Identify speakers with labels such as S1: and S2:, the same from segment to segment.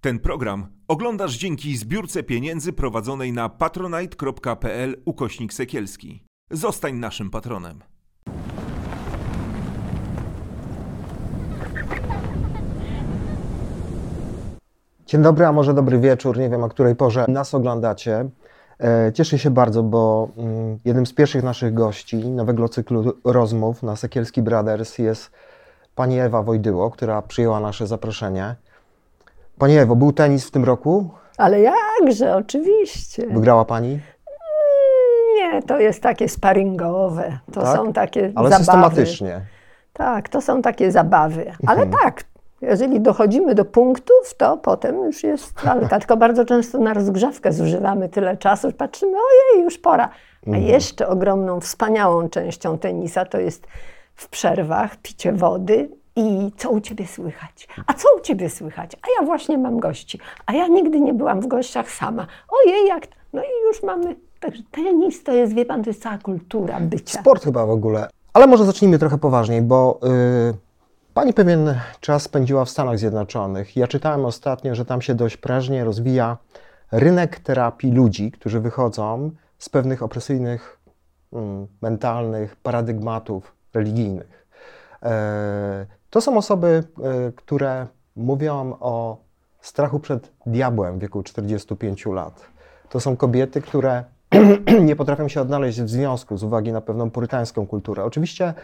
S1: Ten program oglądasz dzięki zbiórce pieniędzy prowadzonej na patronite.pl ukośnik sekielski. Zostań naszym patronem.
S2: Dzień dobry, a może dobry wieczór. Nie wiem, o której porze nas oglądacie. E, Cieszę się bardzo, bo mm, jednym z pierwszych naszych gości nowego cyklu rozmów na Sekielski Brothers jest pani Ewa Wojdyło, która przyjęła nasze zaproszenie. Pani Ewo, był tenis w tym roku?
S3: Ale jakże, oczywiście.
S2: Wygrała pani?
S3: Nie, to jest takie sparingowe. To
S2: Tak?
S3: są takie
S2: Ale
S3: zabawy.
S2: systematycznie.
S3: Tak, to są takie zabawy. Ale
S2: Mhm.
S3: tak, jeżeli dochodzimy do punktów, to potem już jest walka. Tylko bardzo często na rozgrzewkę zużywamy tyle czasu, że patrzymy, ojej, już pora. A
S2: Mhm.
S3: jeszcze ogromną, wspaniałą częścią tenisa to jest w przerwach picie wody i co u ciebie słychać? A co u ciebie słychać? A ja właśnie mam gości. A ja nigdy nie byłam w gościach sama. Ojej, jak... No i już mamy... Także tenis to jest, wie pan, to jest cała kultura bycia.
S2: Sport chyba w ogóle. Ale może zacznijmy trochę poważniej, bo y, pani pewien czas spędziła w Stanach Zjednoczonych. Ja czytałem ostatnio, że tam się dość prężnie rozwija rynek terapii ludzi, którzy wychodzą z pewnych opresyjnych, mm, mentalnych paradygmatów religijnych. E, to są osoby, e, które mówią o strachu przed diabłem w wieku 45 lat. To są kobiety, które nie potrafią się odnaleźć w związku z uwagi na pewną purytańską kulturę. Oczywiście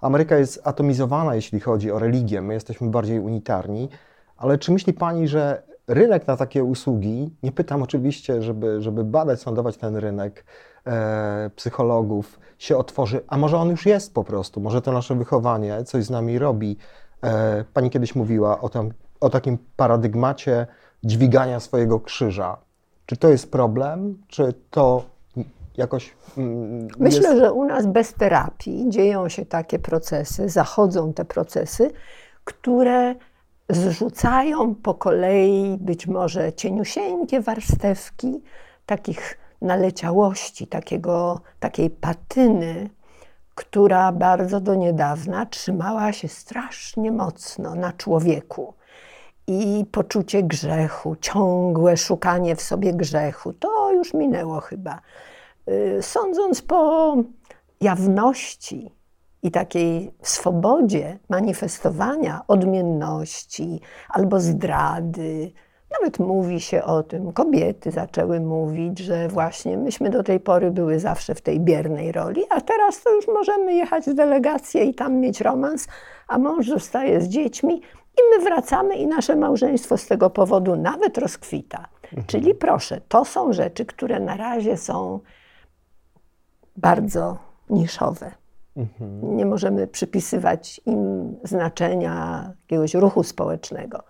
S2: Ameryka jest atomizowana, jeśli chodzi o religię, my jesteśmy bardziej unitarni, ale czy myśli Pani, że rynek na takie usługi, nie pytam oczywiście, żeby, żeby badać, sądować ten rynek e, psychologów, się otworzy, a może on już jest po prostu, może to nasze wychowanie coś z nami robi. E, pani kiedyś mówiła o, tam, o takim paradygmacie dźwigania swojego krzyża. Czy to jest problem, czy to jakoś mm,
S3: Myślę,
S2: jest...
S3: że u nas bez terapii dzieją się takie procesy, zachodzą te procesy, które zrzucają po kolei być może cieniusieńkie warstewki takich naleciałości, takiego, takiej patyny, która bardzo do niedawna trzymała się strasznie mocno na człowieku. I poczucie grzechu, ciągłe szukanie w sobie grzechu, to już minęło chyba. Y, Sądząc po jawności i takiej swobodzie manifestowania odmienności albo zdrady, nawet mówi się o tym, kobiety zaczęły mówić, że właśnie myśmy do tej pory były zawsze w tej biernej roli, a teraz to już możemy jechać w delegację i tam mieć romans, a mąż zostaje z dziećmi i my wracamy i nasze małżeństwo z tego powodu nawet rozkwita. Czyli proszę, to są rzeczy, które na razie są bardzo niszowe. Nie możemy przypisywać im znaczenia jakiegoś ruchu społecznego.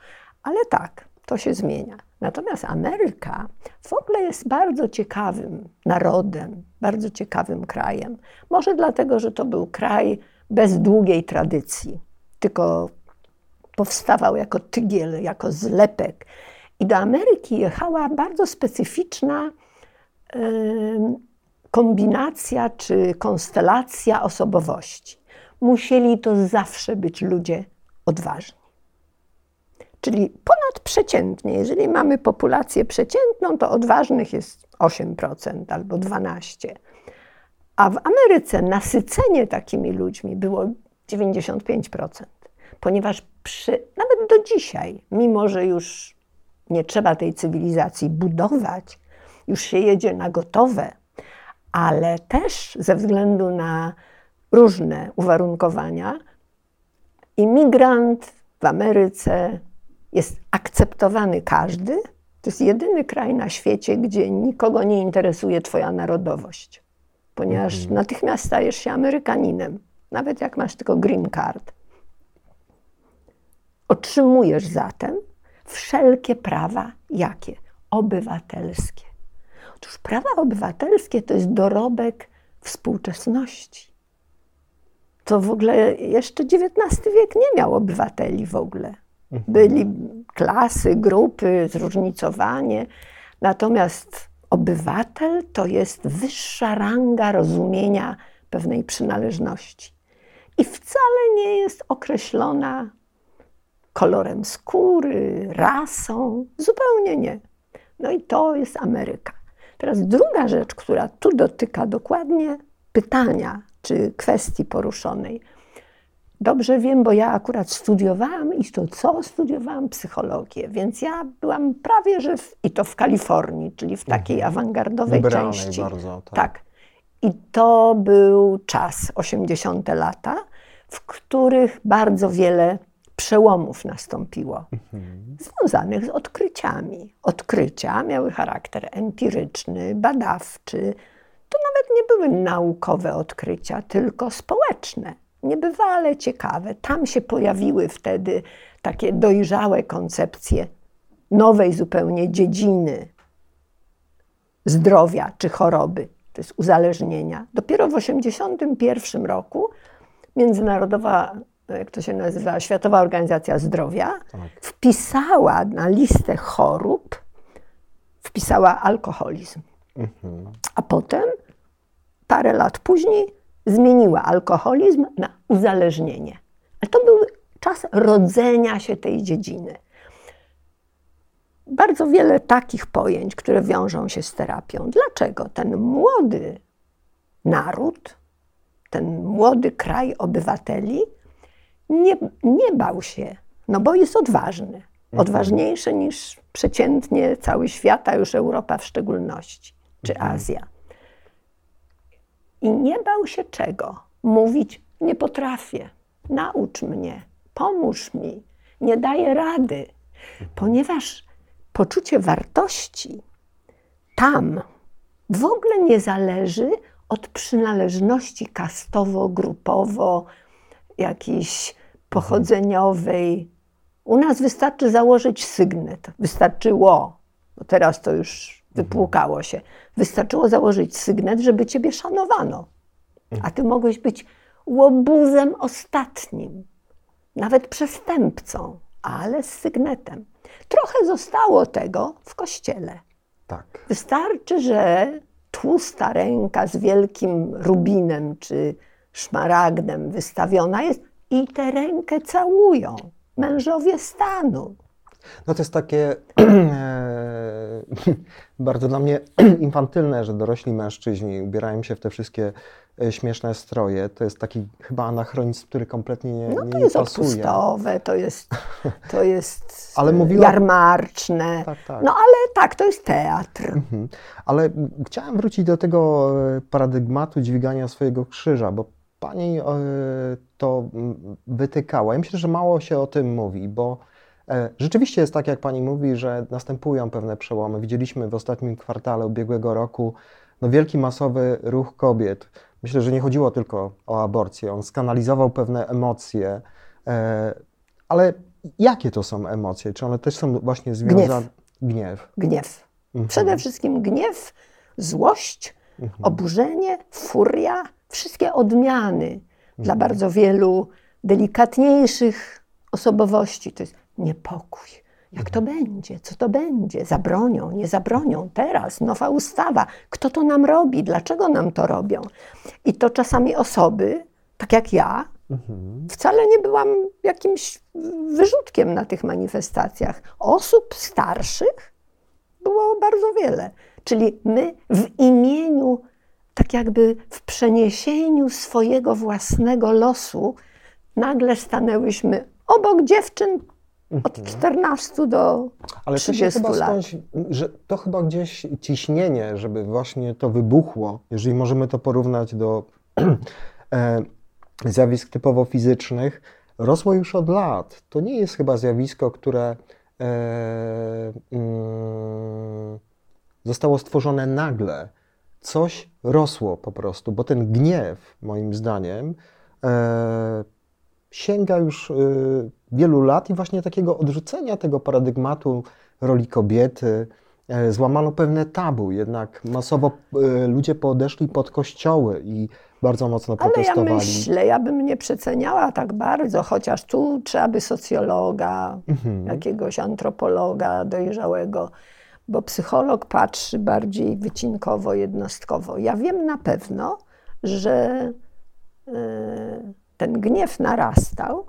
S3: Ale tak, to się zmienia. Natomiast Ameryka w ogóle jest bardzo ciekawym narodem, bardzo ciekawym krajem. Może dlatego, że to był kraj bez długiej tradycji, tylko powstawał jako tygiel, jako zlepek. I do Ameryki jechała bardzo specyficzna kombinacja czy konstelacja osobowości. Musieli to zawsze być ludzie odważni. Czyli ponadprzeciętnie, jeżeli mamy populację przeciętną, to odważnych jest 8% albo 12%. A w Ameryce nasycenie takimi ludźmi było 95%, ponieważ przy, nawet do dzisiaj, mimo że już nie trzeba tej cywilizacji budować, już się jedzie na gotowe, ale też ze względu na różne uwarunkowania, imigrant w Ameryce jest akceptowany każdy. To jest jedyny kraj na świecie, gdzie nikogo nie interesuje Twoja narodowość, ponieważ natychmiast stajesz się Amerykaninem, nawet jak masz tylko green card. Otrzymujesz zatem wszelkie prawa jakie? Obywatelskie. Otóż prawa obywatelskie to jest dorobek współczesności. To w ogóle jeszcze XIX wiek nie miał obywateli w ogóle. Byli klasy, grupy, zróżnicowanie. Natomiast obywatel to jest wyższa ranga rozumienia pewnej przynależności. I wcale nie jest określona kolorem skóry, rasą. Zupełnie nie. No i to jest Ameryka. Teraz druga rzecz, która tu dotyka dokładnie pytania czy kwestii poruszonej. Dobrze wiem, bo ja akurat studiowałam i to co studiowałam? Psychologię, więc ja byłam prawie, że w, i to w Kalifornii, czyli w takiej awangardowej
S2: Liberalnej
S3: części.
S2: bardzo, tak.
S3: tak. I to był czas, 80. lata, w których bardzo wiele przełomów nastąpiło, związanych z odkryciami. Odkrycia miały charakter empiryczny, badawczy. To nawet nie były naukowe odkrycia, tylko społeczne. Niebywale ciekawe. Tam się pojawiły wtedy takie dojrzałe koncepcje nowej zupełnie dziedziny zdrowia czy choroby, to jest uzależnienia. Dopiero w 1981 roku Międzynarodowa, jak to się nazywa, Światowa Organizacja Zdrowia wpisała na listę chorób, wpisała alkoholizm. A potem, parę lat później, zmieniła alkoholizm na uzależnienie. Ale to był czas rodzenia się tej dziedziny bardzo wiele takich pojęć, które wiążą się z terapią. Dlaczego ten młody naród, ten młody kraj obywateli nie, nie bał się, no bo jest odważny. Odważniejszy niż przeciętnie cały świat, a już Europa w szczególności, czy Azja. I nie bał się czego? Mówić, nie potrafię, naucz mnie, pomóż mi, nie daję rady, ponieważ poczucie wartości tam w ogóle nie zależy od przynależności kastowo-grupowo, jakiejś pochodzeniowej. U nas wystarczy założyć sygnet. Wystarczyło, bo teraz to już wypłukało się. Wystarczyło założyć sygnet, żeby ciebie szanowano. A ty mogłeś być łobuzem ostatnim, nawet przestępcą, ale z sygnetem. Trochę zostało tego w kościele.
S2: Tak.
S3: Wystarczy, że tłusta ręka z wielkim rubinem czy szmaragdem wystawiona jest i tę rękę całują mężowie stanu.
S2: No to jest takie e, bardzo dla mnie infantylne, że dorośli mężczyźni ubierają się w te wszystkie e, śmieszne stroje. To jest taki chyba anachronizm, który kompletnie nie,
S3: No
S2: nie
S3: to jest
S2: pasuje.
S3: odpustowe, to jest, to jest
S2: Ale mówiła-
S3: jarmarczne.
S2: Tak, tak.
S3: No ale tak, to jest teatr.
S2: Mhm. Ale chciałem wrócić do tego e, paradygmatu dźwigania swojego krzyża, bo pani to m, wytykała. Ja myślę, że mało się o tym mówi, bo rzeczywiście jest tak, jak pani mówi, że następują pewne przełomy. Widzieliśmy w ostatnim kwartale ubiegłego roku no, wielki masowy ruch kobiet. Myślę, że nie chodziło tylko o aborcję. On skanalizował pewne emocje. E, ale jakie to są emocje? Czy one też są właśnie związane? Gniew.
S3: Gniew.
S2: Mhm.
S3: Przede wszystkim gniew, złość, oburzenie, furia, wszystkie odmiany dla bardzo wielu delikatniejszych osobowości. To jest niepokój. Jak to będzie? Co to będzie? Zabronią, nie zabronią? Teraz nowa ustawa. Kto to nam robi? Dlaczego nam to robią? I to czasami osoby, tak jak ja, wcale nie byłam jakimś wyrzutkiem na tych manifestacjach. Osób starszych było bardzo wiele. Czyli my w imieniu, tak jakby w przeniesieniu swojego własnego losu, nagle stanęłyśmy obok dziewczyn od 14 do
S2: Ale to się
S3: 30
S2: chyba
S3: lat.
S2: skądś, że to chyba gdzieś ciśnienie, żeby właśnie to wybuchło, jeżeli możemy to porównać do e, zjawisk typowo fizycznych, rosło już od lat. To nie jest chyba zjawisko, które e, mm, zostało stworzone nagle. Coś rosło po prostu, bo ten gniew, moim zdaniem, e, sięga już y, wielu lat i właśnie takiego odrzucenia tego paradygmatu roli kobiety. e, Złamano pewne tabu, jednak masowo y, ludzie podeszli pod kościoły i bardzo mocno
S3: Ale ja
S2: protestowali.
S3: myślę, ja bym nie przeceniała tak bardzo, chociaż tu trzeba by socjologa,
S2: Mhm.
S3: jakiegoś antropologa dojrzałego, bo psycholog patrzy bardziej wycinkowo, jednostkowo. Ja wiem na pewno, że e, ten gniew narastał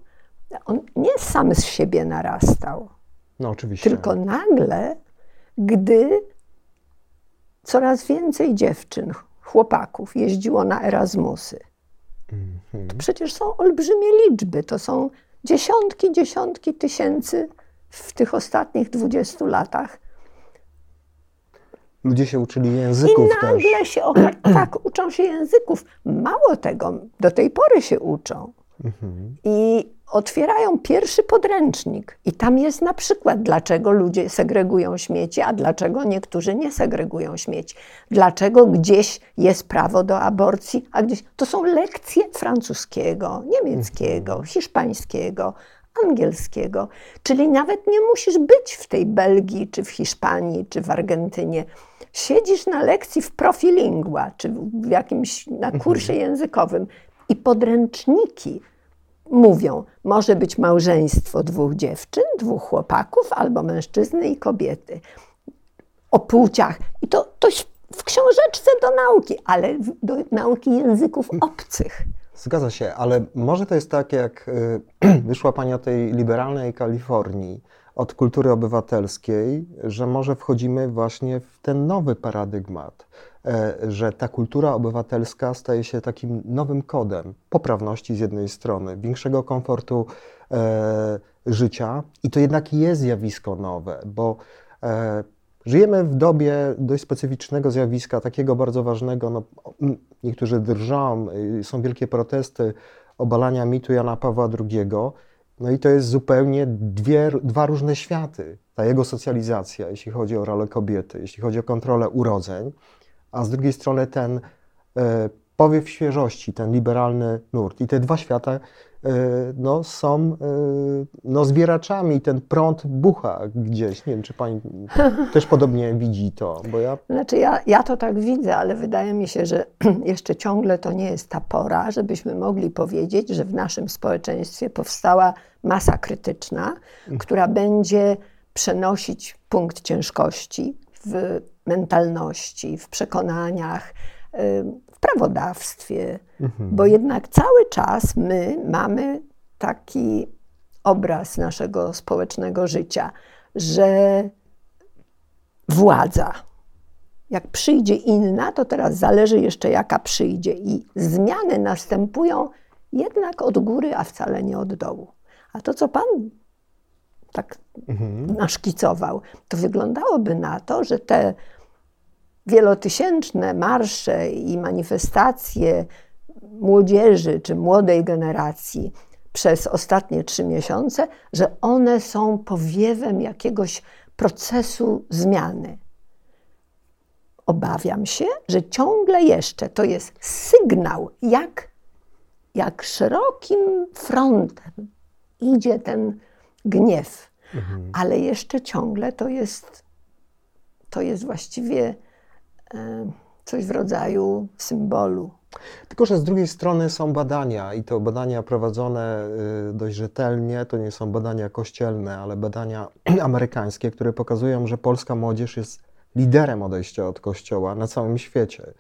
S3: On nie sam z siebie narastał,
S2: No oczywiście.
S3: tylko nagle, gdy coraz więcej dziewczyn, chłopaków jeździło na Erasmusy. To przecież są olbrzymie liczby, to są dziesiątki, dziesiątki tysięcy w tych ostatnich 20 latach.
S2: Ludzie się uczyli
S3: I
S2: języków też.
S3: nagle się oka- tak, uczą się języków. Mało tego, do tej pory się uczą.
S2: Mhm.
S3: I otwierają pierwszy podręcznik. I tam jest na przykład, dlaczego ludzie segregują śmieci, a dlaczego niektórzy nie segregują śmieci. Dlaczego gdzieś jest prawo do aborcji, a gdzieś. To są lekcje francuskiego, niemieckiego, hiszpańskiego, angielskiego. Czyli nawet nie musisz być w tej Belgii, czy w Hiszpanii, czy w Argentynie. Siedzisz na lekcji w Profilingua, czy w jakimś na kursie językowym i podręczniki mówią, może być małżeństwo dwóch dziewczyn, dwóch chłopaków, albo mężczyzny i kobiety. O płciach. I to, to w książeczce do nauki, ale do nauki języków obcych.
S2: Zgadza się, ale może to jest tak, jak y, wyszła Pani o tej liberalnej Kalifornii, od kultury obywatelskiej, że może wchodzimy właśnie w ten nowy paradygmat, że ta kultura obywatelska staje się takim nowym kodem poprawności z jednej strony, większego komfortu e, życia i to jednak jest zjawisko nowe, bo e, Żyjemy w dobie dość specyficznego zjawiska, takiego bardzo ważnego. No, niektórzy drżą, y, są wielkie protesty obalania mitu Jana Pawła II. No i to jest zupełnie dwie, dwa różne światy. Ta jego socjalizacja, jeśli chodzi o rolę kobiety, jeśli chodzi o kontrolę urodzeń, a z drugiej strony ten e, powiew świeżości, ten liberalny nurt. I te dwa świata e, no, są e, no, zbieraczami, ten prąd bucha gdzieś. Nie wiem, czy pani też podobnie widzi to, bo ja
S3: Znaczy ja, ja to tak widzę, ale wydaje mi się, że jeszcze ciągle to nie jest ta pora, żebyśmy mogli powiedzieć, że w naszym społeczeństwie powstała masa krytyczna, która będzie przenosić punkt ciężkości w mentalności, w przekonaniach, w prawodawstwie, bo jednak cały czas my mamy taki obraz naszego społecznego życia, że władza, jak przyjdzie inna, to teraz zależy jeszcze jaka przyjdzie. I zmiany następują jednak od góry, a wcale nie od dołu. A to, co Pan tak naszkicował, to wyglądałoby na to, że te wielotysięczne marsze i manifestacje młodzieży czy młodej generacji przez ostatnie trzy miesiące, że one są powiewem jakiegoś procesu zmiany. Obawiam się, że ciągle jeszcze to jest sygnał, jak, jak szerokim frontem idzie ten gniew, ale jeszcze ciągle to jest, to jest właściwie e, coś w rodzaju symbolu.
S2: Tylko, że z drugiej strony są badania i to badania prowadzone y, dość rzetelnie. To nie są badania kościelne, ale badania amerykańskie, które pokazują, że polska młodzież jest liderem odejścia od kościoła na całym świecie.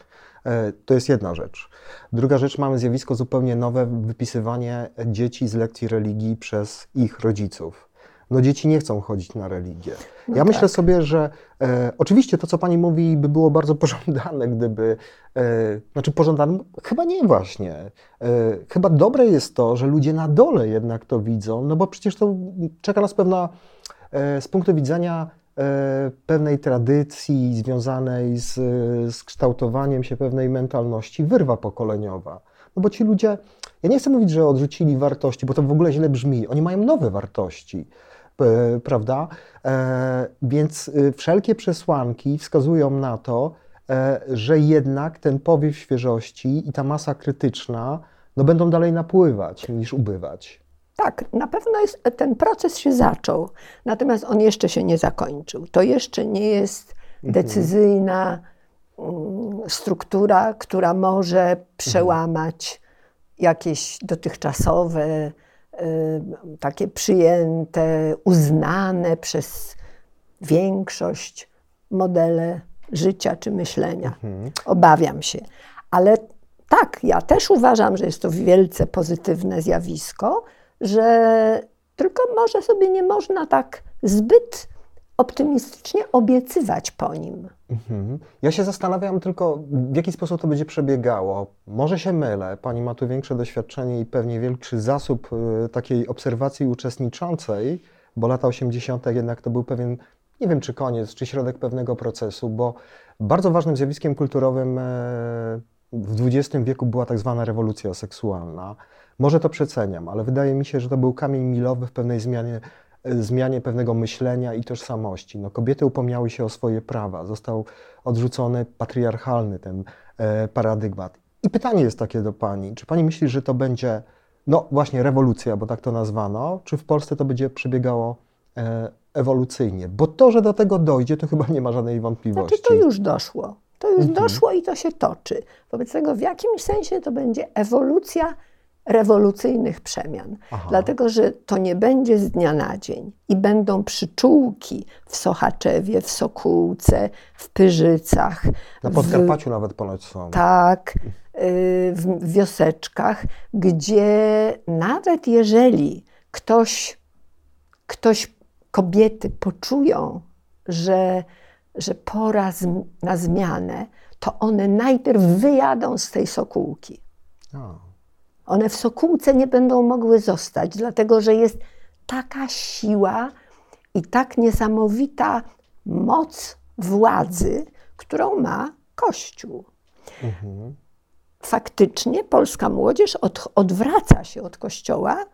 S2: E, To jest jedna rzecz. Druga rzecz, mamy zjawisko zupełnie nowe, wypisywanie dzieci z lekcji religii przez ich rodziców. No dzieci nie chcą chodzić na religię.
S3: No
S2: ja myślę
S3: tak.
S2: sobie, że e, oczywiście to, co pani mówi, by było bardzo pożądane, gdyby, e, znaczy pożądane, chyba nie właśnie. E, chyba dobre jest to, że ludzie na dole jednak to widzą, no bo przecież to czeka nas pewna, e, z punktu widzenia pewnej tradycji związanej z, z kształtowaniem się pewnej mentalności, wyrwa pokoleniowa. No bo ci ludzie, ja nie chcę mówić, że odrzucili wartości, bo to w ogóle źle brzmi. Oni mają nowe wartości, prawda? E, więc y, wszelkie przesłanki wskazują na to, e, że jednak ten powiew świeżości i ta masa krytyczna no, będą dalej napływać niż ubywać.
S3: Tak, na pewno jest, ten proces się zaczął, natomiast on jeszcze się nie zakończył. To jeszcze nie jest decyzyjna mm, struktura, która może przełamać jakieś dotychczasowe, y, takie przyjęte, uznane przez większość modele życia czy myślenia. Obawiam się. Ale tak, ja też uważam, że jest to wielce pozytywne zjawisko, że tylko może sobie nie można tak zbyt optymistycznie obiecywać po nim.
S2: Mhm. Ja się zastanawiam tylko, w jaki sposób to będzie przebiegało. Może się mylę, pani ma tu większe doświadczenie i pewnie większy zasób y, takiej obserwacji uczestniczącej, bo lata 80. jednak to był pewien, nie wiem czy koniec, czy środek pewnego procesu, bo bardzo ważnym zjawiskiem kulturowym e, w XX wieku była tak zwana rewolucja seksualna. Może to przeceniam, ale wydaje mi się, że to był kamień milowy w pewnej zmianie zmianie pewnego myślenia i tożsamości. No, kobiety upomniały się o swoje prawa, został odrzucony patriarchalny ten e, paradygmat. I pytanie jest takie do Pani, czy Pani myśli, że to będzie, no właśnie rewolucja, bo tak to nazwano, czy w Polsce to będzie przebiegało e, ewolucyjnie? Bo to, że do tego dojdzie, to chyba nie ma żadnej wątpliwości.
S3: Znaczy to już doszło. To już mhm. doszło i to się toczy. Wobec tego w jakimś sensie to będzie ewolucja rewolucyjnych przemian, Aha. dlatego że to nie będzie z dnia na dzień i będą przyczółki w Sochaczewie, w Sokółce, w Pyrzycach.
S2: Na Podkarpaciu w, nawet ponoć są.
S3: Tak, y, w wioseczkach, gdzie nawet jeżeli ktoś, ktoś kobiety poczują, że, że pora na zmianę, to one najpierw wyjadą z tej Sokółki. One w Sokółce nie będą mogły zostać, dlatego że jest taka siła i tak niesamowita moc władzy, którą ma Kościół. Mhm. Faktycznie polska młodzież od, odwraca się od Kościoła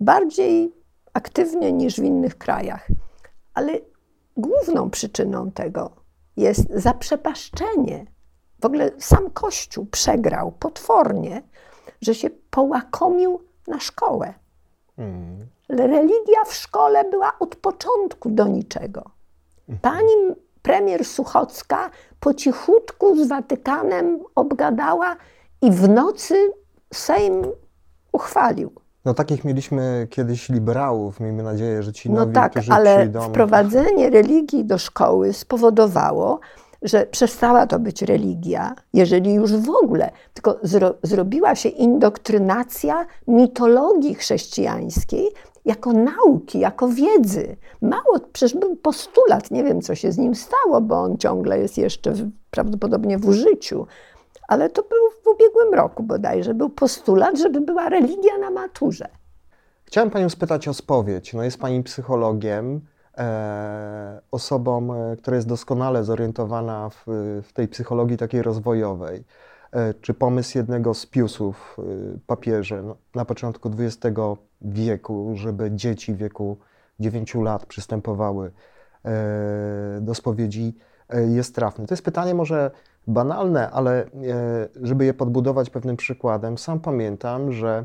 S3: bardziej aktywnie niż w innych krajach. Ale główną przyczyną tego jest zaprzepaszczenie. W ogóle sam Kościół przegrał potwornie że się połakomił na szkołę. Mm. Religia w szkole była od początku do niczego. Pani premier Suchocka po cichutku z Watykanem obgadała i w nocy Sejm uchwalił.
S2: No takich mieliśmy kiedyś liberałów, miejmy nadzieję, że ci nowi,
S3: No tak, ale przyjdą... wprowadzenie religii do szkoły spowodowało, że przestała to być religia, jeżeli już w ogóle, tylko zro, zrobiła się indoktrynacja mitologii chrześcijańskiej jako nauki, jako wiedzy. Mało, przecież był postulat, nie wiem co się z nim stało, bo on ciągle jest jeszcze w, prawdopodobnie w użyciu, ale to był w ubiegłym roku bodajże, był postulat, żeby była religia na maturze.
S2: Chciałem Panią spytać o spowiedź. No jest Pani psychologiem. E, osobą, e, która jest doskonale zorientowana w, w tej psychologii takiej rozwojowej. E, czy pomysł jednego z piusów papieży no, na początku XX wieku, żeby dzieci w wieku 9 lat przystępowały do spowiedzi, jest trafny. To jest pytanie może banalne, ale żeby je podbudować pewnym przykładem, sam pamiętam, że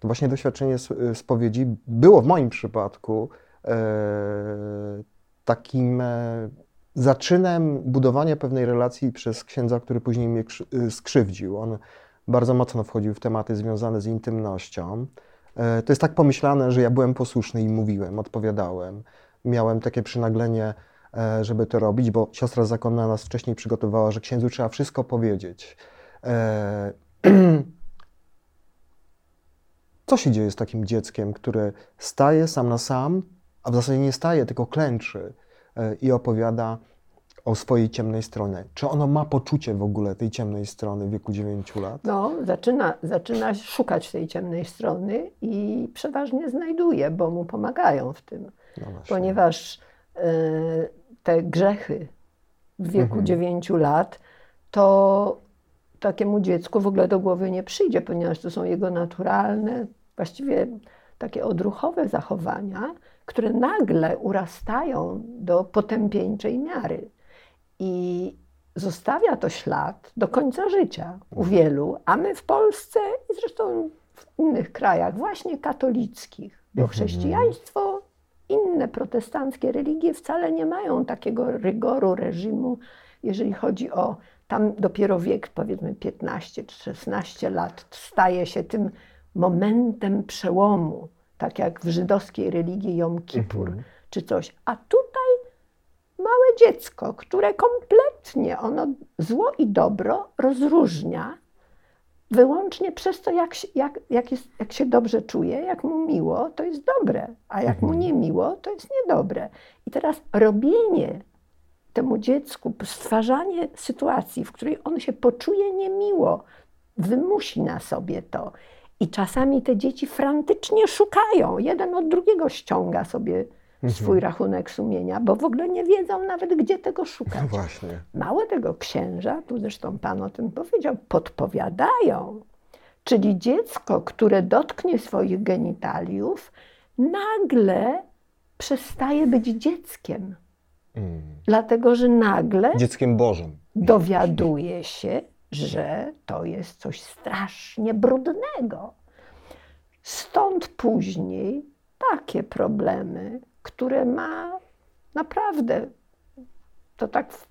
S2: to właśnie doświadczenie spowiedzi było w moim przypadku takim e, zaczynem budowania pewnej relacji przez księdza, który później mnie e, skrzywdził. On bardzo mocno wchodził w tematy związane z intymnością. To jest tak pomyślane, że ja byłem posłuszny i mówiłem, odpowiadałem. Miałem takie przynaglenie, żeby to robić, bo siostra zakonna nas wcześniej przygotowała, że księdzu trzeba wszystko powiedzieć. Co się dzieje z takim dzieckiem, które staje sam na sam a w zasadzie nie staje, tylko klęczy e, i opowiada o swojej ciemnej stronie. Czy ono ma poczucie w ogóle tej ciemnej strony w wieku 9 lat?
S3: No, zaczyna, zaczyna szukać tej ciemnej strony i przeważnie znajduje, bo mu pomagają w tym. No ponieważ y, te grzechy w wieku mhm. 9 lat, to takiemu dziecku w ogóle do głowy nie przyjdzie, ponieważ to są jego naturalne, właściwie takie odruchowe zachowania, które nagle urastają do potępieńczej miary. I zostawia to ślad do końca życia u mhm. wielu, a my w Polsce i zresztą w innych krajach, właśnie katolickich, bo mhm. chrześcijaństwo, inne protestanckie religie wcale nie mają takiego rygoru reżimu, jeżeli chodzi o tam dopiero wiek, powiedzmy 15 czy 16 lat, staje się tym momentem przełomu tak jak w żydowskiej religii Jom Kippur mhm. czy coś. A tutaj małe dziecko, które kompletnie ono zło i dobro rozróżnia wyłącznie przez to, jak, się- jak, jak, jest, jak się dobrze czuje, jak mu miło, to jest dobre, a jak mu nie miło, to jest niedobre. I teraz robienie temu dziecku, stwarzanie sytuacji, w której on się poczuje niemiło, wymusi na sobie to. I czasami te dzieci frantycznie szukają. Jeden od drugiego ściąga sobie swój rachunek sumienia, bo w ogóle nie wiedzą nawet, gdzie tego szukać.
S2: No właśnie.
S3: Mało tego, księża, tu zresztą Pan o tym powiedział, podpowiadają. Czyli dziecko, które dotknie swoich genitaliów, nagle przestaje być dzieckiem.
S2: Mm.
S3: Dlatego, że nagle
S2: Dzieckiem Bożym.
S3: dowiaduje się, że to jest coś strasznie brudnego. Stąd później takie problemy, które ma naprawdę, to tak w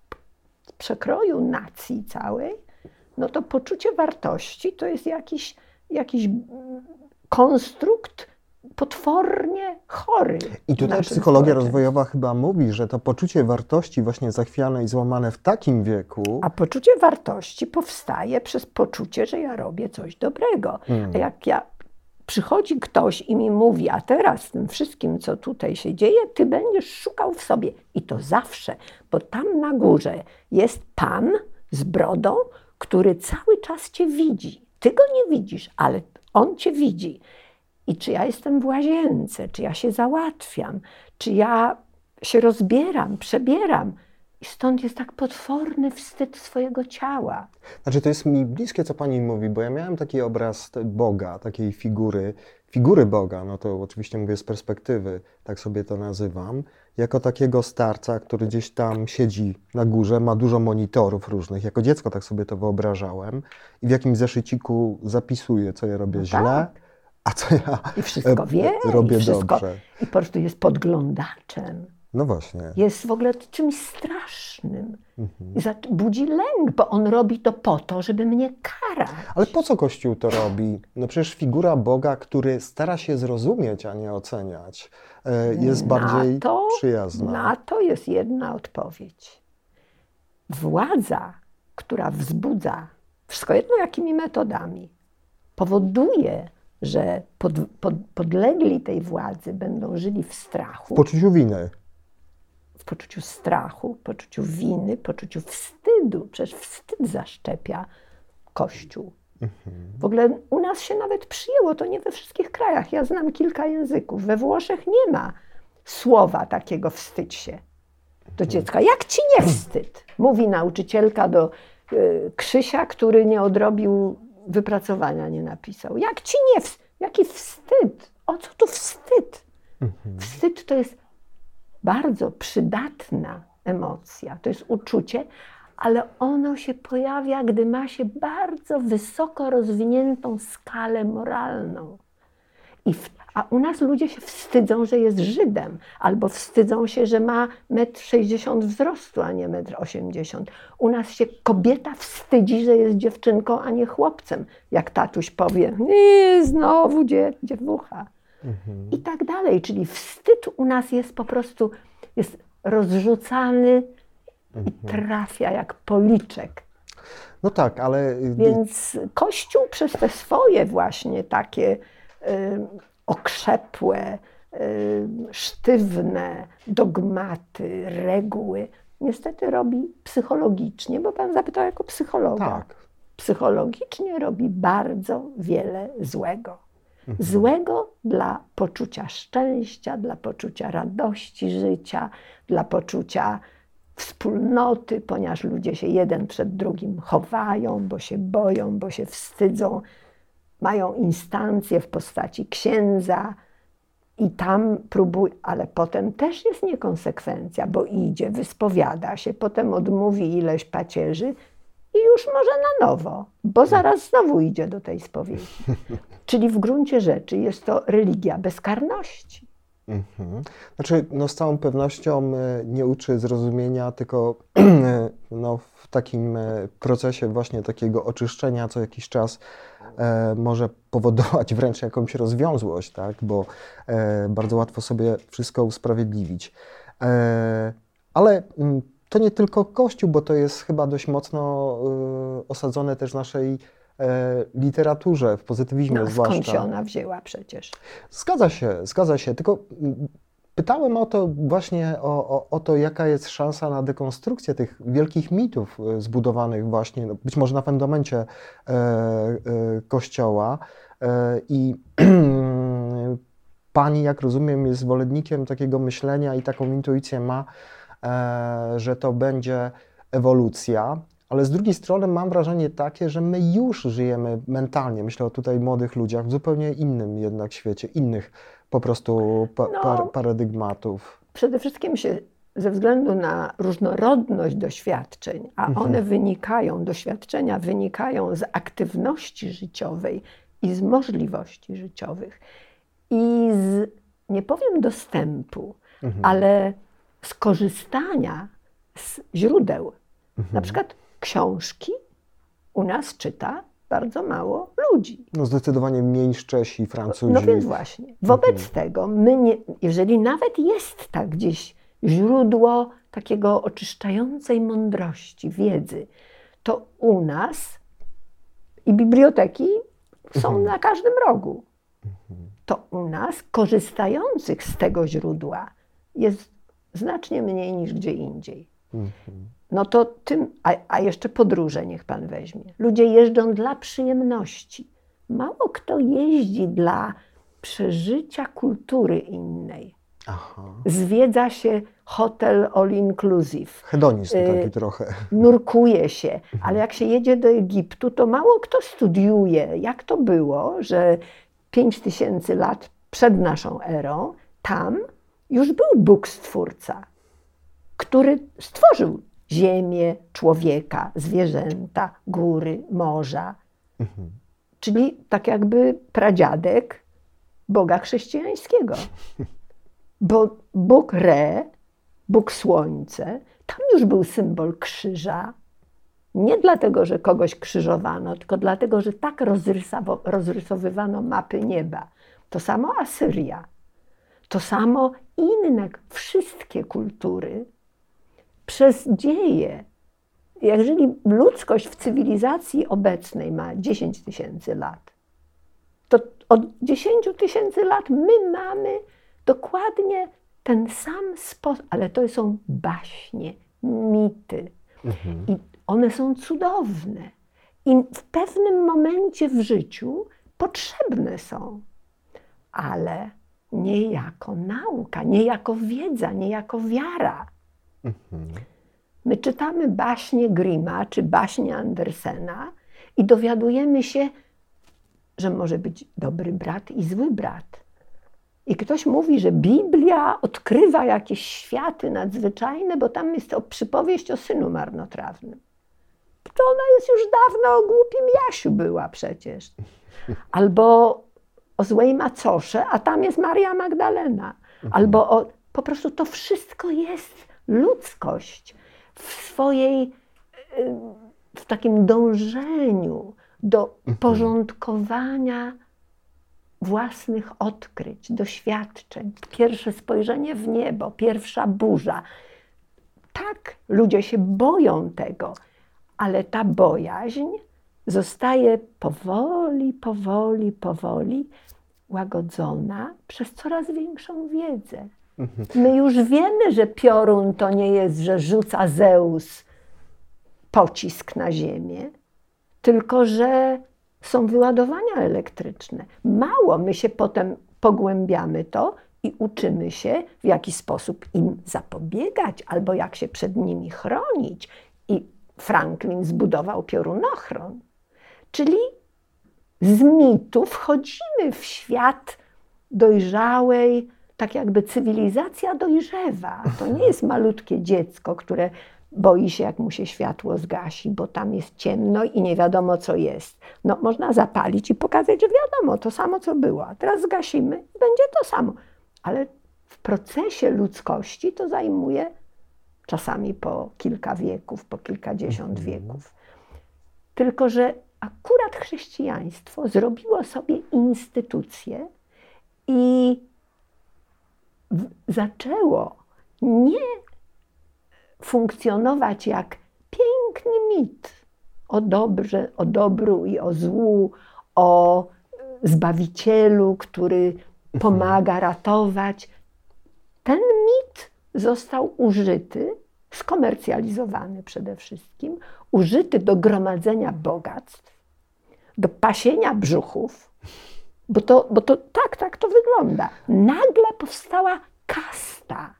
S3: przekroju nacji całej, no to poczucie wartości to jest jakiś, jakiś konstrukt potwornie chory.
S2: I tutaj psychologia rozwojowa chyba mówi, że to poczucie wartości właśnie zachwiane i złamane w takim wieku,
S3: A poczucie wartości powstaje przez poczucie, że ja robię coś dobrego.
S2: Mm.
S3: A jak ja przychodzi ktoś i mi mówi, a teraz tym wszystkim, co tutaj się dzieje, ty będziesz szukał w sobie. I to zawsze, bo tam na górze jest pan z brodą, który cały czas cię widzi. Ty go nie widzisz, ale on cię widzi. I czy ja jestem w łazience, czy ja się załatwiam, czy ja się rozbieram, przebieram. I stąd jest tak potworny wstyd swojego ciała.
S2: Znaczy, to jest mi bliskie, co pani mówi, bo ja miałem taki obraz Boga, takiej figury, figury Boga, no to oczywiście mówię z perspektywy, tak sobie to nazywam, jako takiego starca, który gdzieś tam siedzi na górze, ma dużo monitorów różnych. Jako dziecko tak sobie to wyobrażałem i w jakimś zeszyciku zapisuje, co ja robię
S3: No
S2: źle,
S3: tak.
S2: A co ja
S3: I wszystko
S2: e,
S3: wie,
S2: robię
S3: i wszystko,
S2: dobrze.
S3: I po prostu jest podglądaczem.
S2: No właśnie.
S3: Jest w ogóle czymś strasznym.
S2: Mhm.
S3: Budzi lęk, bo on robi to po to, żeby mnie karać.
S2: Ale po co Kościół to robi? No przecież figura Boga, który stara się zrozumieć, a nie oceniać, e, jest bardziej
S3: na to,
S2: przyjazna.
S3: Na to jest jedna odpowiedź. Władza, która wzbudza, wszystko jedno jakimi metodami, powoduje, że pod, pod, podlegli tej władzy będą żyli w strachu.
S2: W poczuciu winy.
S3: w poczuciu strachu, poczuciu winy, poczuciu wstydu. Przecież wstyd zaszczepia Kościół. W ogóle u nas się nawet przyjęło, to nie we wszystkich krajach. Ja znam kilka języków. We Włoszech nie ma słowa takiego wstydź się do dziecka. Jak ci nie wstyd? Mówi nauczycielka do y, Krzysia, który nie odrobił wypracowania, nie napisał. Jak ci nie? Jaki wstyd? O co tu wstyd? Wstyd to jest bardzo przydatna emocja, to jest uczucie, ale ono się pojawia, gdy ma się bardzo wysoko rozwiniętą skalę moralną. I w, a u nas ludzie się wstydzą, że jest Żydem, albo wstydzą się, że ma 1,60 m wzrostu, a nie 1,80 m. U nas się kobieta wstydzi, że jest dziewczynką, a nie chłopcem. Jak tatuś powie, nie, znowu dzie, dziewucha i tak dalej. Czyli wstyd u nas jest po prostu jest rozrzucany i trafia jak policzek.
S2: No tak, ale y,
S3: Więc Kościół przez te swoje właśnie takie y, okrzepłe, y, sztywne dogmaty, reguły, niestety robi psychologicznie, bo Pan zapytał jako psychologa.
S2: tak.
S3: Psychologicznie robi bardzo wiele złego. Złego dla poczucia szczęścia, dla poczucia radości życia, dla poczucia wspólnoty, ponieważ ludzie się jeden przed drugim chowają, bo się boją, bo się wstydzą. Mają instancje w postaci księdza i tam próbuje, ale potem też jest niekonsekwencja, bo idzie, wyspowiada się, potem odmówi ileś pacierzy i już może na nowo, bo zaraz znowu idzie do tej spowiedzi. Czyli w gruncie rzeczy jest to religia bezkarności.
S2: Mhm. Znaczy, no z całą pewnością e, nie uczy zrozumienia, tylko no, w takim e, procesie właśnie takiego oczyszczenia co jakiś czas e, może powodować wręcz jakąś rozwiązłość, tak? bo e, bardzo łatwo sobie wszystko usprawiedliwić. E, ale mm, to nie tylko Kościół, bo to jest chyba dość mocno e, osadzone też w naszej e, literaturze, w pozytywizmie
S3: No,
S2: zwłaszcza.
S3: skąd się ona wzięła przecież?
S2: Zgadza się, zgadza się. Tylko mm, pytałem o to właśnie o, o, o to, jaka jest szansa na dekonstrukcję tych wielkich mitów e, zbudowanych właśnie, no, być może na fundamencie e, e, Kościoła. E, I pani, jak rozumiem, jest zwolennikiem takiego myślenia i taką intuicję ma, że to będzie ewolucja. Ale z drugiej strony mam wrażenie takie, że my już żyjemy mentalnie, myślę o tutaj młodych ludziach, w zupełnie innym jednak świecie, innych po prostu pa,
S3: No.
S2: par, paradygmatów.
S3: Przede wszystkim się ze względu na różnorodność doświadczeń, a
S2: Mhm.
S3: one wynikają, doświadczenia wynikają z aktywności życiowej i z możliwości życiowych i z, nie powiem dostępu,
S2: Mhm.
S3: ale skorzystania z źródeł.
S2: Mhm.
S3: Na przykład książki u nas czyta bardzo mało ludzi.
S2: No zdecydowanie mniej Czesi, Francuzi.
S3: No więc właśnie. Wobec
S2: Mhm.
S3: tego, my nie, jeżeli nawet jest tak gdzieś źródło takiego oczyszczającej mądrości, wiedzy, to u nas i biblioteki są
S2: Mhm.
S3: na każdym rogu. To u nas korzystających z tego źródła jest znacznie mniej niż gdzie indziej.
S2: Mhm.
S3: No to tym, a, a jeszcze podróże niech pan weźmie. Ludzie jeżdżą dla przyjemności. Mało kto jeździ dla przeżycia kultury innej.
S2: Aha.
S3: Zwiedza się hotel all inclusive,
S2: Hedonizm
S3: Y,
S2: taki trochę.
S3: nurkuje się, ale jak się jedzie do Egiptu, to mało kto studiuje, jak to było, że 5 tysięcy lat przed naszą erą tam już był Bóg Stwórca, który stworzył ziemię, człowieka, zwierzęta, góry, morza.
S2: Mhm.
S3: Czyli tak jakby pradziadek Boga chrześcijańskiego. Bo Bóg Re, Bóg Słońce, tam już był symbol krzyża. Nie dlatego, że kogoś krzyżowano, tylko dlatego, że tak rozrysowywano mapy nieba. To samo Asyria, to samo inne, wszystkie kultury przez dzieje. Jeżeli ludzkość w cywilizacji obecnej ma 10 tysięcy lat, to od 10 tysięcy lat my mamy dokładnie ten sam sposób, ale to są baśnie, mity.
S2: Mhm.
S3: I one są cudowne. I w pewnym momencie w życiu potrzebne są, ale nie jako nauka, nie jako wiedza, nie jako wiara.
S2: Mhm.
S3: My czytamy baśnie Grima czy baśnie Andersena i dowiadujemy się, że może być dobry brat i zły brat. I ktoś mówi, że Biblia odkrywa jakieś światy nadzwyczajne, bo tam jest o przypowieść o synu marnotrawnym. To ona jest już dawno o głupim Jasiu była przecież. Albo o złej macosze, a tam jest Maria Magdalena. Albo o, po prostu to wszystko jest ludzkość w swojej, y, w takim dążeniu do porządkowania własnych odkryć, doświadczeń. Pierwsze spojrzenie w niebo, pierwsza burza. Tak, ludzie się boją tego, ale ta bojaźń zostaje powoli, powoli, powoli łagodzona przez coraz większą wiedzę. My już wiemy, że piorun to nie jest, że rzuca Zeus pocisk na ziemię, tylko że są wyładowania elektryczne. Mało, my się potem pogłębiamy to i uczymy się, w jaki sposób im zapobiegać, albo jak się przed nimi chronić. I Franklin zbudował piorunochron. Czyli z mitu wchodzimy w świat dojrzałej, tak jakby cywilizacja dojrzewa. To nie jest malutkie dziecko, które boi się, jak mu się światło zgasi, bo tam jest ciemno i nie wiadomo, co jest. No, można zapalić i pokazać, że wiadomo, to samo, co było. A teraz zgasimy i będzie to samo. Ale w procesie ludzkości to zajmuje czasami po kilka wieków, po kilkadziesiąt wieków. Tylko, że akurat chrześcijaństwo zrobiło sobie instytucję i zaczęło nie funkcjonować jak piękny mit o dobrze, o dobru i o złu, o Zbawicielu, który pomaga ratować. Ten mit został użyty, skomercjalizowany przede wszystkim, użyty do gromadzenia bogactw, do pasienia brzuchów, bo to, bo to tak, tak to wygląda. Nagle powstała kasta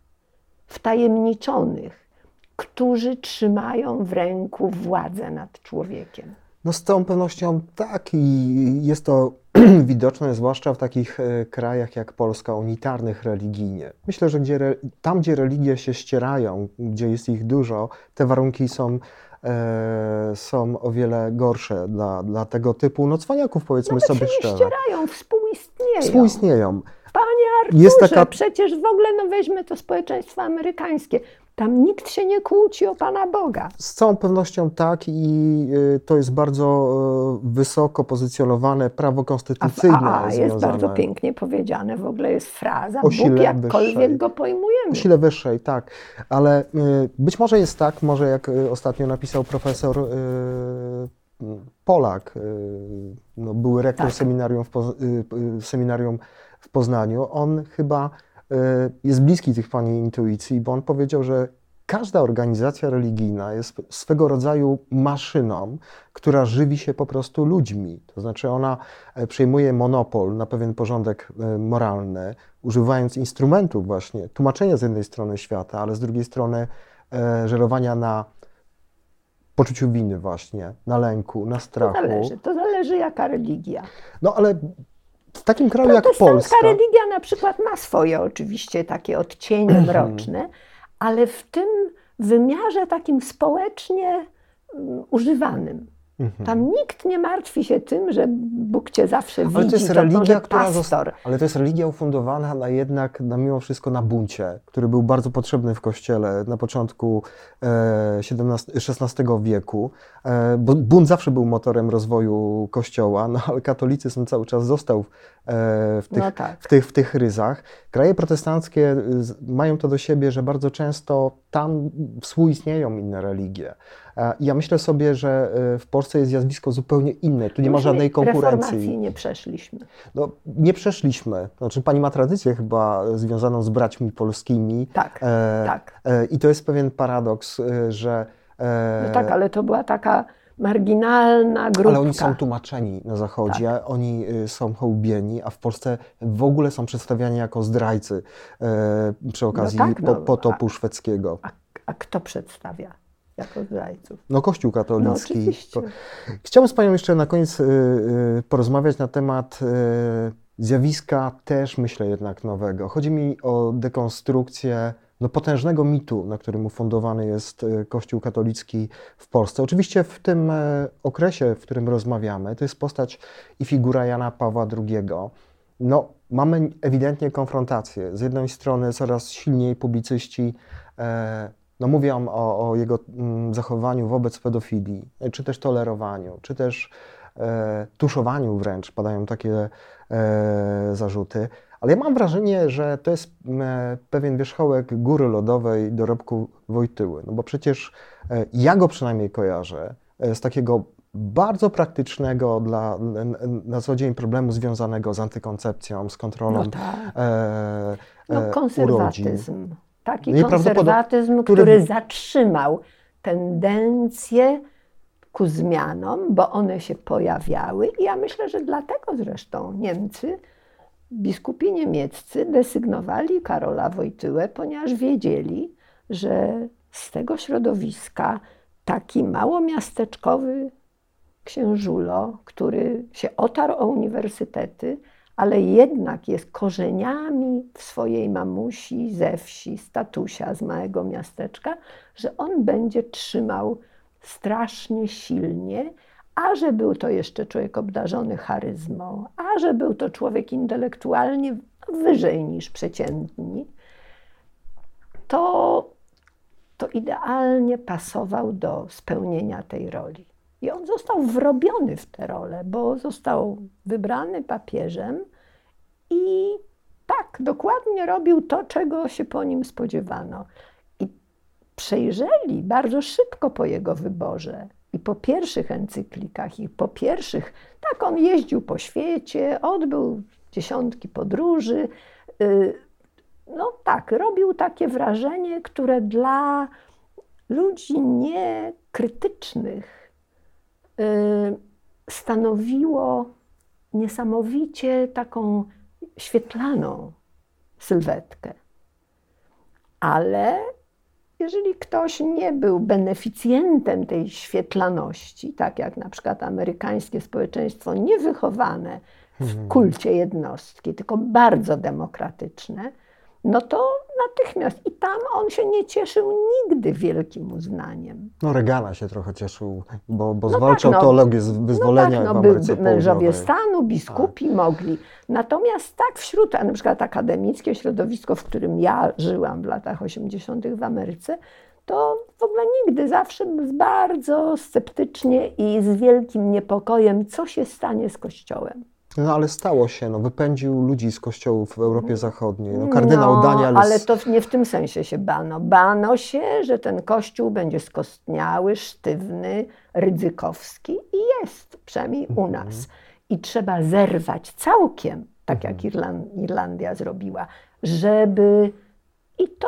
S3: wtajemniczonych, którzy trzymają w ręku władzę nad człowiekiem.
S2: No z całą pewnością tak i jest to widoczne zwłaszcza w takich e, krajach jak Polska, unitarnych religijnie. Myślę, że gdzie, tam, gdzie religie się ścierają, gdzie jest ich dużo, te warunki są, e, są o wiele gorsze dla, dla tego typu no cwaniaków, powiedzmy
S3: Nawet
S2: sobie
S3: się nie
S2: szczerze.
S3: ścierają, współistnieją.
S2: Współistnieją.
S3: Panie Arturze,
S2: Jest taka-
S3: przecież w ogóle no weźmy to społeczeństwo amerykańskie. Tam nikt się nie kłóci o Pana Boga.
S2: Z całą pewnością tak i y, to jest bardzo y, wysoko pozycjonowane prawo
S3: A,
S2: konstytucyjne
S3: AA jest
S2: związane.
S3: bardzo pięknie powiedziane, w ogóle jest fraza,
S2: O
S3: Bóg jakkolwiek
S2: wyższej.
S3: go pojmujemy.
S2: O sile wyższej, tak. Ale y, być może jest tak, może jak ostatnio napisał profesor Polak, no, były rektor
S3: Tak.
S2: seminarium, w seminarium w Poznaniu, on chyba jest bliski tych pani intuicji, bo on powiedział, że każda organizacja religijna jest swego rodzaju maszyną, która żywi się po prostu ludźmi. To znaczy ona e, przejmuje monopol na pewien porządek e, moralny, używając instrumentów właśnie, tłumaczenia z jednej strony świata, ale z drugiej strony e, żerowania na poczuciu winy właśnie, na lęku, na
S3: To
S2: strachu.
S3: zależy, to zależy jaka religia.
S2: No ale w takim kraju jak
S3: Protestancka
S2: Polska...
S3: religia na przykład ma swoje oczywiście takie odcienie mroczne, ale w tym wymiarze takim społecznie mm, używanym.
S2: Mhm.
S3: Tam nikt nie martwi się tym, że Bóg cię zawsze widzi,
S2: Ale to jest
S3: to
S2: religia,
S3: może
S2: która została. Ale to jest religia ufundowana na jednak, na mimo wszystko, na buncie, który był bardzo potrzebny w kościele na początku e, XVII, XVI wieku. E, bo bunt zawsze był motorem rozwoju kościoła, no ale katolicyzm cały czas został w, tych,
S3: No tak.
S2: w, tych, w tych ryzach. Kraje protestanckie y, mają to do siebie, że bardzo często tam współistnieją inne religie. E, Ja myślę sobie, że e, w Polsce jest zjawisko zupełnie inne. Tu nie ma żadnej konkurencji.
S3: Reformacji nie przeszliśmy.
S2: No, nie przeszliśmy. Znaczy, pani ma tradycję chyba związaną z braćmi polskimi.
S3: Tak,
S2: E,
S3: tak.
S2: E, I to jest pewien paradoks, e, że. E,
S3: No tak, ale to była taka marginalna grupka.
S2: ale oni są tłumaczeni na Zachodzie,
S3: Tak.
S2: oni y, są hołbieni, a w Polsce w ogóle są przedstawiani jako zdrajcy e, przy okazji
S3: tak, no,
S2: po, potopu szwedzkiego.
S3: A, a kto przedstawia jako zdrajców?
S2: No, Kościół
S3: No
S2: katolicki. To- Chciałbym z Panią jeszcze na koniec y, porozmawiać na temat zjawiska też, myślę, jednak nowego. Chodzi mi o dekonstrukcję no, potężnego mitu, na którym ufundowany jest y, Kościół katolicki w Polsce. Oczywiście w tym e, okresie, w którym rozmawiamy, to jest postać i figura Jana Pawła II. No, mamy ewidentnie konfrontację. Z jednej strony coraz silniej publicyści e, no mówią o, o jego mm, zachowaniu wobec pedofilii, e, czy też tolerowaniu, czy też e, tuszowaniu wręcz, padają takie e, zarzuty. Ale ja mam wrażenie, że to jest m, e, pewien wierzchołek góry lodowej dorobku Wojtyły. No bo przecież e, ja go przynajmniej kojarzę e, z takiego bardzo praktycznego dla na co dzień problemu związanego z antykoncepcją, z kontrolą
S3: No tak.
S2: e,
S3: No,
S2: urodzin.
S3: konserwatyzm. Taki
S2: Nieprawdopodobny-
S3: konserwatyzm,
S2: który-
S3: który zatrzymał tendencje ku zmianom, bo one się pojawiały i ja myślę, że dlatego zresztą Niemcy, biskupi niemieccy desygnowali Karola Wojtyłę, ponieważ wiedzieli, że z tego środowiska taki małomiasteczkowy księżulo, który się otarł o uniwersytety, ale jednak jest korzeniami w swojej mamusi ze wsi, z tatusia, z małego miasteczka, że on będzie trzymał strasznie silnie, a że był to jeszcze człowiek obdarzony charyzmą, a że był to człowiek intelektualnie wyżej niż przeciętni, to, to idealnie pasował do spełnienia tej roli. I on został wrobiony w tę rolę, bo został wybrany papieżem i tak, dokładnie robił to, czego się po nim spodziewano. I przejrzeli bardzo szybko po jego wyborze i po pierwszych encyklikach i po pierwszych, tak on jeździł po świecie, odbył dziesiątki podróży. Y, no tak, robił takie wrażenie, które dla ludzi niekrytycznych y, stanowiło niesamowicie taką świetlaną sylwetkę. Ale jeżeli ktoś nie był beneficjentem tej świetlaności, tak jak na przykład amerykańskie społeczeństwo niewychowane w kulcie jednostki, tylko bardzo demokratyczne, no to natychmiast. I tam on się nie cieszył nigdy wielkim uznaniem.
S2: No Reagana się trochę cieszył, bo, bo
S3: No
S2: zwalczał
S3: tak, no.
S2: teologię z wyzwolenia
S3: no tak,
S2: w
S3: no, by,
S2: Ameryce
S3: by mężowie.
S2: Tak.
S3: stanu, biskupi mogli. Natomiast tak wśród, a na przykład akademickie środowisko, w którym ja żyłam w latach 80. w Ameryce, to w ogóle nigdy, zawsze bardzo sceptycznie i z wielkim niepokojem, co się stanie z Kościołem.
S2: No ale stało się, no, wypędził ludzi z kościołów w Europie Zachodniej. No, kardynał Daniel...
S3: ale to nie w tym sensie się bano. Bano się, że ten kościół będzie skostniały, sztywny, rydzykowski i jest, przynajmniej u nas. I trzeba zerwać całkiem, tak jak Irlan- Irlandia zrobiła, żeby. I to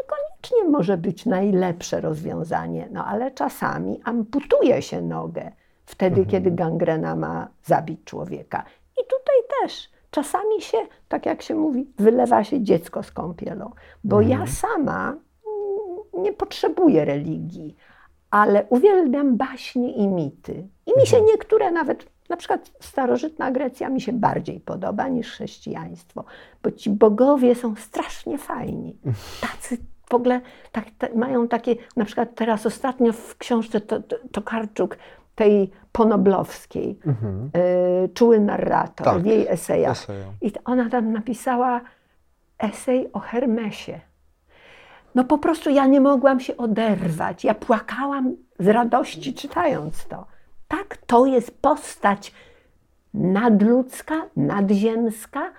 S3: niekoniecznie może być najlepsze rozwiązanie, no ale czasami amputuje się nogę wtedy, kiedy gangrena ma zabić człowieka. I tutaj też czasami się, tak jak się mówi, wylewa się dziecko z kąpielą, bo ja sama nie potrzebuję religii, ale uwielbiam baśnie i mity. I mi się niektóre nawet, na przykład starożytna Grecja mi się bardziej podoba niż chrześcijaństwo, bo ci bogowie są strasznie fajni. Tacy w ogóle tak, te, mają takie, na przykład teraz ostatnio w książce to, to, Tokarczuk, tej ponoblowskiej,
S2: Mhm.
S3: y, Czuły narrator,
S2: Tak,
S3: w jej esejach.
S2: eseju.
S3: I ona tam napisała esej o Hermesie. No po prostu ja nie mogłam się oderwać. Ja płakałam z radości czytając to. Tak, to jest postać nadludzka, nadziemska,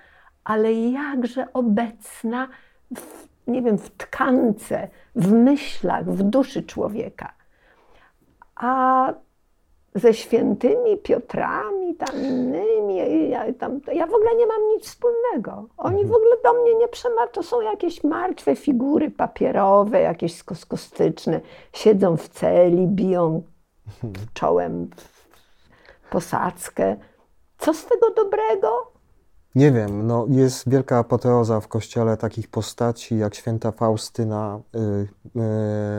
S3: ale jakże obecna w, nie wiem, w tkance, w myślach, w duszy człowieka. A ze świętymi Piotrami, tam innymi, ja, tam, ja w ogóle nie mam nic wspólnego. Oni w ogóle do mnie nie przemawiają. To są jakieś martwe figury papierowe, jakieś skoskostyczne. Siedzą w celi, biją czołem w posadzkę. Co z tego dobrego?
S2: Nie wiem, no jest wielka apoteoza w kościele takich postaci jak święta Faustyna, y,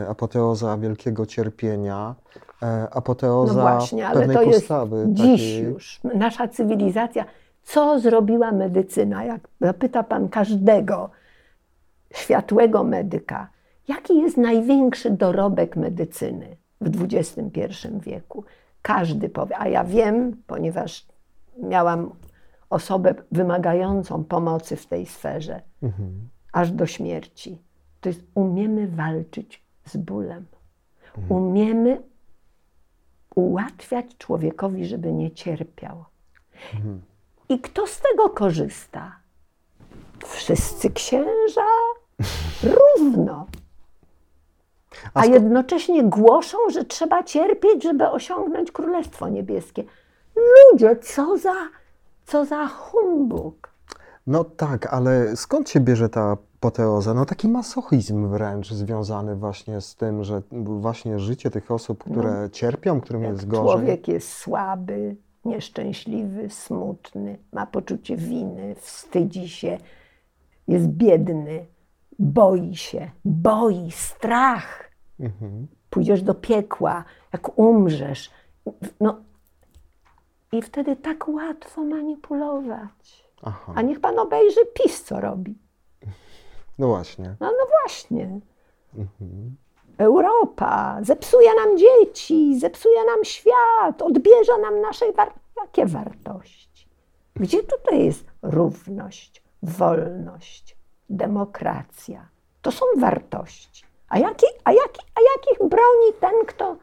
S2: y, apoteoza wielkiego cierpienia, apoteoza
S3: No właśnie, ale
S2: pewnej
S3: to jest
S2: postawy.
S3: dziś
S2: takiej-
S3: już. Nasza cywilizacja, co zrobiła medycyna? Jak zapyta pan każdego światłego medyka, jaki jest największy dorobek medycyny w XXI wieku? Każdy powie, a ja wiem, ponieważ miałam osobę wymagającą pomocy w tej sferze,
S2: Mhm.
S3: aż do śmierci. To jest umiemy walczyć z bólem. Umiemy ułatwiać człowiekowi, żeby nie cierpiał. I kto z tego korzysta? Wszyscy księża równo.
S2: A
S3: jednocześnie głoszą, że trzeba cierpieć, żeby osiągnąć Królestwo Niebieskie. Ludzie, co za, co za humbug.
S2: No tak, ale skąd się bierze ta apoteoza? No taki masochizm wręcz związany właśnie z tym, że właśnie życie tych osób, które cierpią, którym jest gorzej.
S3: No. Człowiek jest słaby, nieszczęśliwy, smutny, ma poczucie winy, wstydzi się, jest biedny, boi się, boi, strach.
S2: Mhm.
S3: Pójdziesz do piekła, jak umrzesz. No, I wtedy tak łatwo manipulować.
S2: Aha,
S3: A niech pan obejrzy PiS, co robi.
S2: No właśnie.
S3: No, no właśnie. Europa zepsuje nam dzieci, zepsuje nam świat, odbierze nam nasze war- jakie wartości. Gdzie tutaj jest równość, wolność, demokracja? To są wartości. A, jaki, a, jaki, a jakich broni ten, kto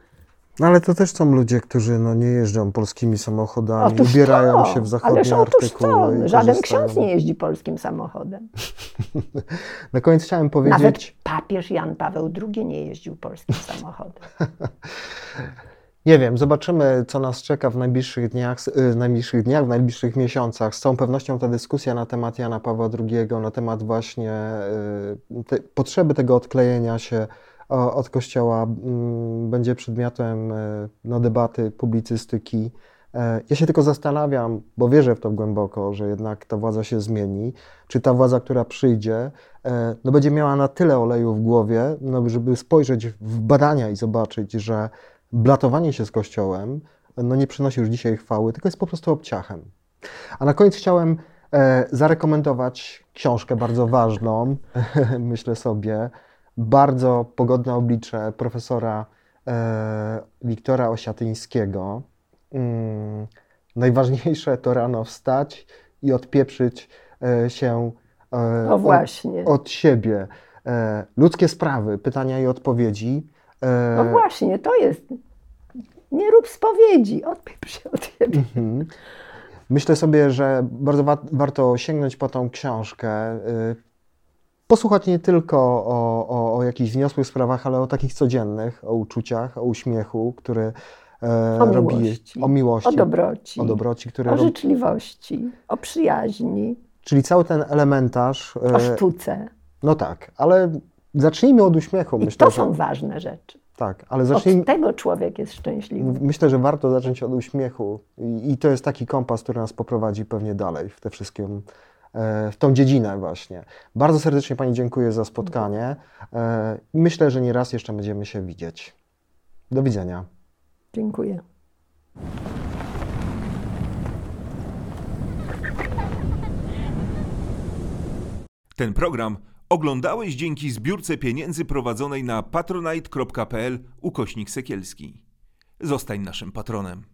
S2: No ale to też są ludzie, którzy no, nie jeżdżą polskimi samochodami,
S3: Otóż
S2: ubierają
S3: to,
S2: się w zachodnie artykuły.
S3: to, żaden ksiądz nie jeździ polskim samochodem.
S2: Na koniec chciałem powiedzieć,
S3: Nawet papież Jan Paweł II nie jeździł polskim samochodem.
S2: Nie wiem, zobaczymy, co nas czeka w najbliższych dniach, y, w najbliższych dniach, w najbliższych miesiącach. Z całą pewnością ta dyskusja na temat Jana Pawła II, na temat właśnie y, te, potrzeby tego odklejenia się od Kościoła mm, będzie przedmiotem y, no, debaty, publicystyki. E, Ja się tylko zastanawiam, bo wierzę w to głęboko, że jednak ta władza się zmieni. Czy ta władza, która przyjdzie, e, no będzie miała na tyle oleju w głowie, no, żeby spojrzeć w badania i zobaczyć, że blatowanie się z Kościołem no, nie przynosi już dzisiaj chwały, tylko jest po prostu obciachem. A na koniec chciałem e, zarekomendować książkę bardzo ważną, myślę sobie, bardzo pogodne oblicze profesora e, Wiktora Osiatyńskiego. Mm, najważniejsze to rano wstać i odpieprzyć e, się e,
S3: No
S2: od-
S3: właśnie.
S2: od siebie. E, ludzkie sprawy, pytania i odpowiedzi. E,
S3: No właśnie, to jest. Nie rób spowiedzi, odpieprz się od siebie.
S2: Mhm. Myślę sobie, że bardzo wa- warto sięgnąć po tą książkę. Posłuchać nie tylko o, o, o jakichś wniosłych sprawach, ale o takich codziennych, o uczuciach, o uśmiechu, który e,
S3: O
S2: robi
S3: miłości,
S2: o miłości,
S3: O dobroci,
S2: o dobroci, który
S3: o
S2: robi,
S3: życzliwości, o przyjaźni,
S2: czyli cały ten elementarz. e,
S3: o sztuce.
S2: no tak, ale zacznijmy od uśmiechu.
S3: I
S2: Myślę,
S3: to
S2: że,
S3: są ważne rzeczy.
S2: tak, ale zacznijmy,
S3: Od tego człowiek jest szczęśliwy.
S2: Myślę, że warto zacząć od uśmiechu i, i to jest taki kompas, który nas poprowadzi pewnie dalej w te wszystkie, w tą dziedzinę właśnie. Bardzo serdecznie Pani dziękuję za spotkanie. E, Myślę, że nie raz jeszcze będziemy się widzieć. Do widzenia.
S3: Dziękuję.
S1: Ten program oglądałeś dzięki zbiórce pieniędzy prowadzonej na patronite.pl ukośnik sekielski. Zostań naszym patronem.